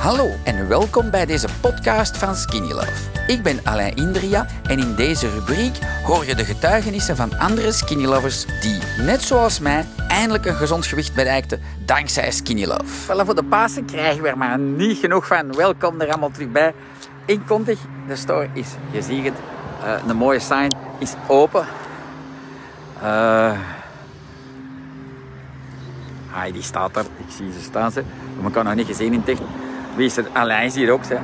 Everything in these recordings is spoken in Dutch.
Hallo en welkom bij deze podcast van Skinny Love. Ik ben Alain Indria en in deze rubriek hoor je de getuigenissen van andere Skinny Lovers die, net zoals mij, eindelijk een gezond gewicht bereikten dankzij Skinny Love. Voilà, voor de Pasen krijgen we er maar niet genoeg van. Welkom er allemaal terug bij. In Kontig, de store is, je ziet het, uh, een mooie sign, is open. Uh, Heidi staat er, ik zie ze staan. Ze. Maar ik kan nog niet gezien in tech. Wie is er? Alain is hier ook. Hè.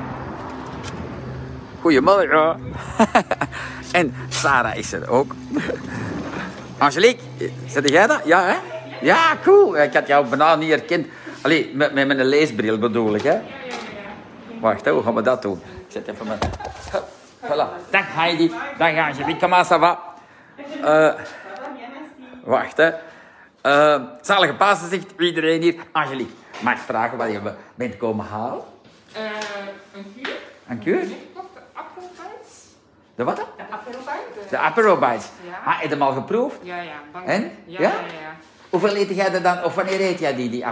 Goedemorgen. en Sarah is er ook. Angelique, zit jij dat? Ja, hè? Ja, cool. Ik had jou bijna niet herkend. Allee, met, met mijn leesbril bedoel ik, hè? Wacht, hoe gaan we dat doen? Ik zet even mijn... Voilà. Dag Heidi. Dag Angelique. Maar, ça va? Uh, wacht, hè. Uh, zalige Pasen zegt iedereen hier. Angelique, mag ik vragen wat je bent komen halen? Uh, een kuur. Een kuur? De appelbites. De wat? De appelbites. De apperobites. Ja. Ah, heb je hem al geproefd? Ja, ja. Bang. En? Ja, Ja? ja, ja. Hoeveel eet jij er dan, of wanneer eet jij die, die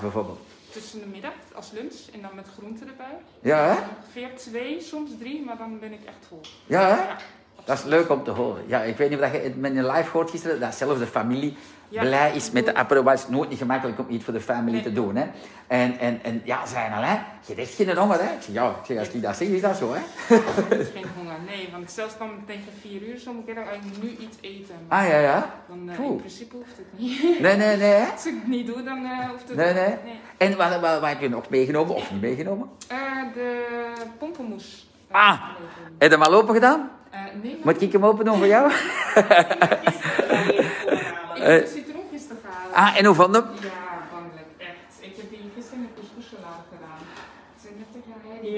bijvoorbeeld? Tussen de middag als lunch en dan met groenten erbij. Ja, hè? Ongeveer twee, soms drie, maar dan ben ik echt vol. Ja, hè? Dat is leuk om te horen. Ja, ik weet niet of je het met je live hoort gisteren, dat zelfs de familie Ja. blij is met de apperobites. Nooit niet gemakkelijk om iets voor de familie Nee. te doen, hè. En, en, en ja, zijn al, hè. Je hebt echt geen honger, hè. Ik zeg, ja, ik zeg, als die dat zegt, is dat zo, hè. Geen honger, nee. Want zelfs dan tegen vier uur moet ik eigenlijk nu iets eten. Maar Ah, ja, ja. Dan, eh, in principe hoeft het niet. Nee, nee, nee, hè. Als ik het niet doe, dan eh, hoeft het Nee, niet. nee. En wat, wat, wat heb je nog meegenomen of niet meegenomen? Eh, de pompenmoes. Ah. Heb je hem al open gedaan? Eh, nee, Moet ik hem open doen voor jou? ik heb de te halen. Ah, en hoe vond je hem? Ja, wonderlijk, echt. Ik heb die gisteren in de couscous-salade gedaan. Ze net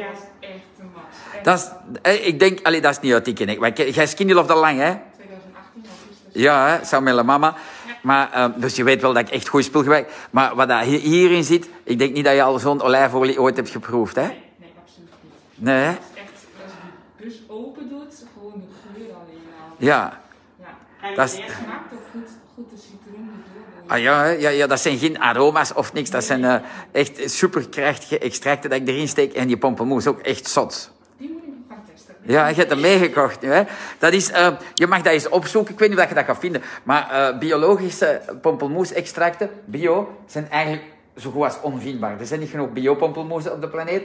was echt een max. Echt Dat is, eh, ik denk, allee, dat is niet uit die ken ik. Maar jij skinny al lang, hè? 2018 augustus. Ja, hè, samen met mama. Maar, ehm, dus je weet wel dat ik echt goed spul gebruik. Maar wat dat hi- hierin zit, ik denk niet dat je al zo'n olijfolie ooit hebt geproefd, hè? Nee, nee, absoluut niet. Nee, hè? Het is echt, als je die bus open doet, gewoon de geur Ja. Ja. Dat is- Het smaakt ook goed, goed de citroen. Ah, ja, ja, ja, dat zijn geen aroma's of niks. Dat zijn eh, echt superkrachtige extracten dat ik erin steek. En die pompelmoes ook echt zot. Die moet ik nog testen. Ja, je hebt hem meegekocht nu. Hè? Dat is, eh, je mag dat eens opzoeken. Ik weet niet of je dat gaat vinden. Maar eh, biologische pompelmoes-extracten, bio, zijn eigenlijk zo goed als onvindbaar. Er zijn niet genoeg biopommelmoes op de planeet.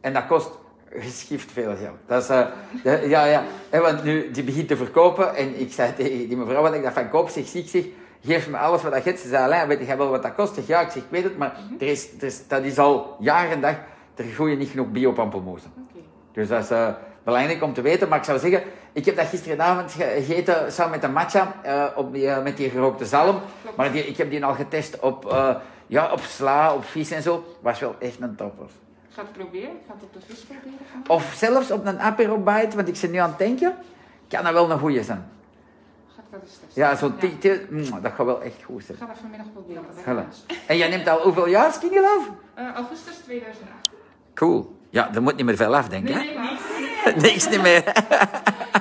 En dat kost geschift veel geld. Dat is, eh, de- ja, ja. Want nu, die begint te verkopen. En ik zei tegen die mevrouw wat ik dat van koop. Zeg, zie ik zeg, geef me alles wat dat hebt. Ze zei, Alain, weet je wel wat dat kost? Ik zeg, ja, ik zeg, ik weet het. Maar er is, er is, dat is al jaren en dag, er groeien niet genoeg biopompelmoesen. Oké. Dus dat is eh, belangrijk om te weten. Maar ik zou zeggen, ik heb dat gisteravond ge- gegeten samen met de matcha, eh, op die, met die gerookte zalm. Maar die, ik heb die al getest op, ja, op sla, op vis en zo. Was wel echt een topper. Ga het proberen. Ik ga het op de vis proberen. Of zelfs op een aperobite, want ik zit nu aan het denken, kan dat wel een goeie zijn. Ga ik dat eens testen. Ja, zo'n tikje, mm, dat gaat wel echt goed zijn. Ik ga dat vanmiddag proberen. Voilà. En jij neemt al hoeveel jaar skinny love? Eh, augustus 2008. Cool. Ja, er moet niet meer veel af, denk ik. Nee, hè? nee, niks. Niet meer.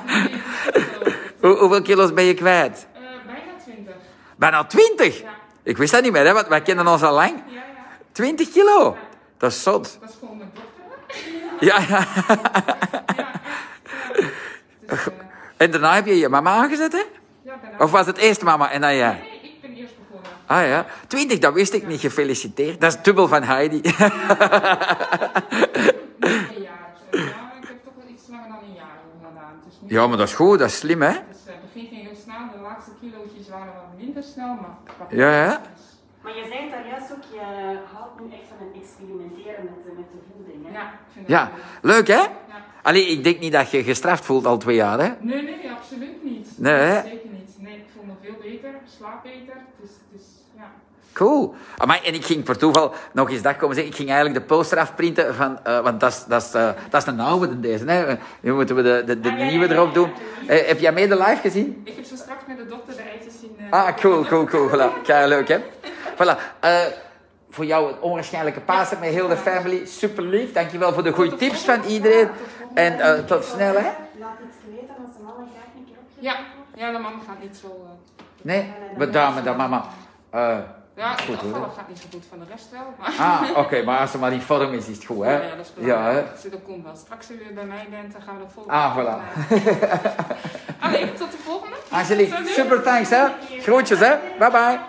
Nee. Hoe- hoeveel kilo's ben je kwijt? Eh, bijna 20. Bijna 20? Ja. Ik wist dat niet meer, hè, want wij kennen ons al lang. Ja, ja. 20 kilo? Dat is zot. Dat is gewoon mijn dochter. Ja, ja. Ja. Ja. Dus, eh, En daarna heb je je mama aangezet, hè? ja, daarna... Of was het eerst mama en dan jij? Nee, ik ben eerst begonnen. Ah ja, 20, dat wist ik niet. Gefeliciteerd. Dat is dubbel van Heidi. Zo. Ja, ik heb toch wel iets langer dan een jaar gedaan. Niet- Ja, maar dat is goed, dat is slim, hè? Dus eh, het begin ging heel snel. De laatste kilootjes waren wat minder snel, maar... Ja, ja. Maar je zei daar juist ook, je houdt nu echt van het experimenteren met de, met de voeding. Hè? Ja, het Ja, wel leuk. hè? Ja. Allee, ik denk niet dat je gestraft voelt al twee jaar, hè? Nee, nee, absoluut niet. Nee, hè? Zeker niet. Nee, ik voel me veel beter, slaap beter. Dus, dus ja. Cool. Amai, en ik ging per toeval nog eens dat komen zeggen. Ik ging eigenlijk de poster afprinten van... eh, want dat is, dat, is, eh, dat is een oude deze, hè. Nu moeten we de, de, de Ah, ja, nieuwe ja, erop ja, doen. ja. Eh, heb jij mee de live gezien? Ik heb zo straks met de dokter de eitjes zien. eh, Ah, cool, cool, cool. Voilà. Kei leuk, hè? Voilà. Eh, voor jou een onwaarschijnlijke Pasen met heel de family. Super lief. Dankjewel voor de goede tips van iedereen. En eh, tot snel, hè? Laat iets weten als de mama graag een keer opgeven Ja, ja, de mama gaat niet zo... eh, Nee, bedankt, dat mama. Eh, Ja, het Goed, hoor. gaat niet zo goed van de rest wel. Maar Ah, oké, maar als ze maar in vorm is, is het goed, hè? ja, dat is belangrijk. Ja, hè? Dus dat komt wel. Straks weer bij mij bent, dan gaan we er vol Ah, voilà. Allee, tot de volgende. Angelique, super thanks, hè? Groetjes, hè? Bye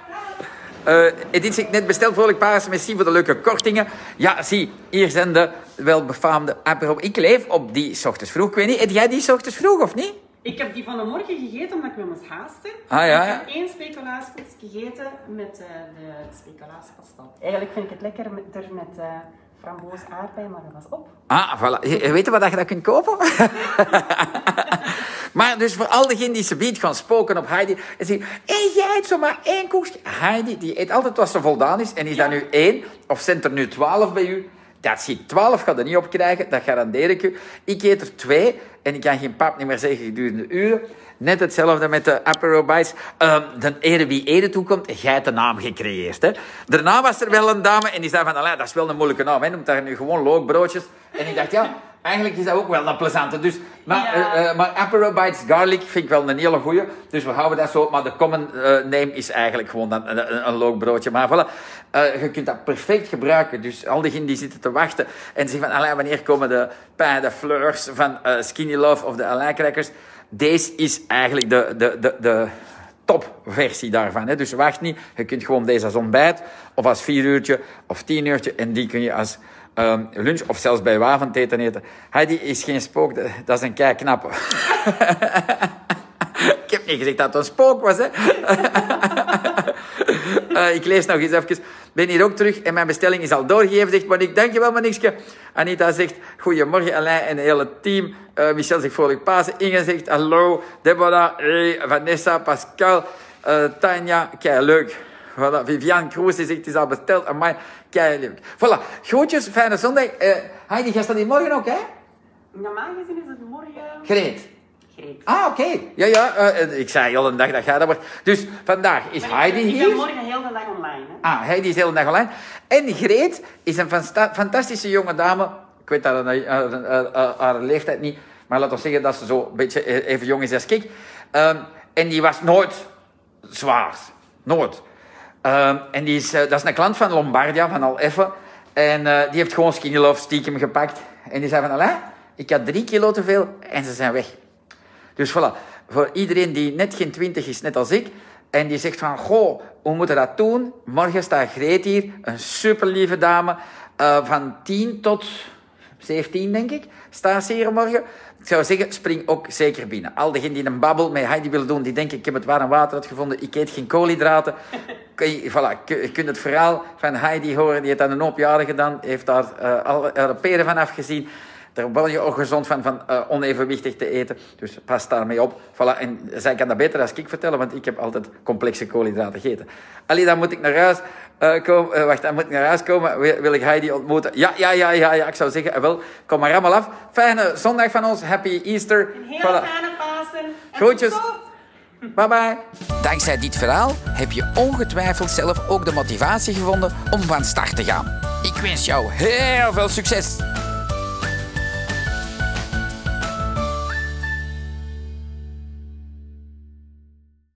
Eh Edith zegt net besteld vrolijk paars. Merci voor de leuke kortingen. Ja, zie, hier zijn de welbefaamde apero. Ik leef op die ochtends vroeg. Ik weet niet, eet jij die ochtends vroeg of niet? Ik heb die van de morgen gegeten omdat ik me moest haasten. Ah, ja, Ik ja. heb één speculaaskoeks gegeten met eh, de speculaaspasta. Eigenlijk vind ik het lekker met, met eh framboos aardbei, maar dat was op. Ah, voilà. Weet je wat je dat kunt kopen? maar dus voor al diegenen die ze biedt gaan spoken op Heidi. En zeggen, eet jij eet zomaar één koekje? Heidi, die eet altijd wat ze voldaan is. En is dat nu één? Of zijn er nu twaalf bij u? Dat ziet 12 gaat er niet op krijgen, dat garandeer ik u. Ik eet er twee en ik kan geen pap niet meer zeggen gedurende uren. Net hetzelfde met de Apero Bites. Ehm, de ere wie ere toekomt, jij hebt de naam gecreëerd. Hè? Daarna was er wel een dame en die zei van, "Allee, dat is wel een moeilijke naam. Hè? Noemt daar nu gewoon lookbroodjes. En ik dacht, ja, eigenlijk is dat ook wel een plezante. Dus, maar, Ja. eh, eh, maar Apero Bites Garlic vind ik wel een hele goeie. Dus we houden dat zo. Maar de common eh, name is eigenlijk gewoon een, een, lookbroodje. Maar voilà, je kunt dat perfect gebruiken. Dus al diegenen die zitten te wachten en zeggen van, "Allee, wanneer komen de pain de fleurs van Skinny Love of de Alain Crackers? Deze is eigenlijk de, de, de, de topversie daarvan. Hè. Dus wacht niet, je kunt gewoon deze als ontbijt of als vier uurtje of tien uurtje en die kun je als ehm, lunch of zelfs bij avondeten eten. Heidi is geen spook, dat- is een kei knappe. Ik heb niet gezegd dat het een spook was, hè. Eh, ik lees nog eens even. Ben hier ook terug en mijn bestelling is al doorgegeven, zegt Monique. Dankjewel, Monique. Anita zegt, goedemorgen Alain en het hele team. Eh, Michel zegt, vrolijk Pasen. Inge zegt, hallo. Deborah, Vanessa, Pascal, eh, Tanja, kei leuk. Voilà. Viviane Kroes die zegt, het is al besteld. Amai, leuk. Voilà. Groetjes, fijne zondag. Eh Heidi, gaat dat hier morgen ook, hè? Normaal gezien is het morgen... Greet. Greet. Ah, oké. Ja, ja. eh, eh, ik zei al een dag dat jij dat wordt. Dus vandaag is Heidi ik, ik hier. ben morgen heel de dag online. Hè. Ah, Heidi is de hele dag online. En Greet is een fanta- fantastische jonge dame. Ik weet haar, haar, haar- haar- haar leeftijd niet. Maar laten we zeggen dat ze zo een beetje even jong is als ik. Ehm, en die was nooit zwaar. Nooit. Ehm, en die is, eh, dat is een klant van Lombardia, van Al Effe. En eh, die heeft gewoon Skinny Love stiekem gepakt. En die zei van, Alain, ik had drie kilo te veel en ze zijn weg. Dus voilà, voor iedereen die net geen twintig is, net als ik, en die zegt van, goh, hoe moeten dat doen? Morgen staat Greet hier, een super lieve dame, eh, van 10 tot 17, denk ik, staat ze hier morgen. Ik zou zeggen, spring ook zeker binnen. Al diegenen die een babbel met Heidi willen doen, die denken, ik heb het warm water uitgevonden, ik eet geen koolhydraten. Kun je, voilà, je kunt het verhaal van Heidi horen, die heeft dat een hoop jaren gedaan, heeft daar eh, al peren van afgezien. Daar word je ook gezond van, van eh, onevenwichtig te eten. Dus pas daarmee op. Voilà. En zij kan dat beter als ik vertellen, want ik heb altijd complexe koolhydraten gegeten. Allee, dan moet ik naar huis eh, komen. eh, wacht, dan moet ik naar huis komen. Wil, wil ik Heidi ontmoeten? Ja, ja, ja, ja, ja. Ik zou zeggen, eh, wel, kom maar allemaal af. Fijne zondag van ons. Happy Easter. Een hele Voilà. fijne Pasen. En Groetjes. Bye bye. Dankzij dit verhaal heb je ongetwijfeld zelf ook de motivatie gevonden om van start te gaan. Ik wens jou heel veel succes.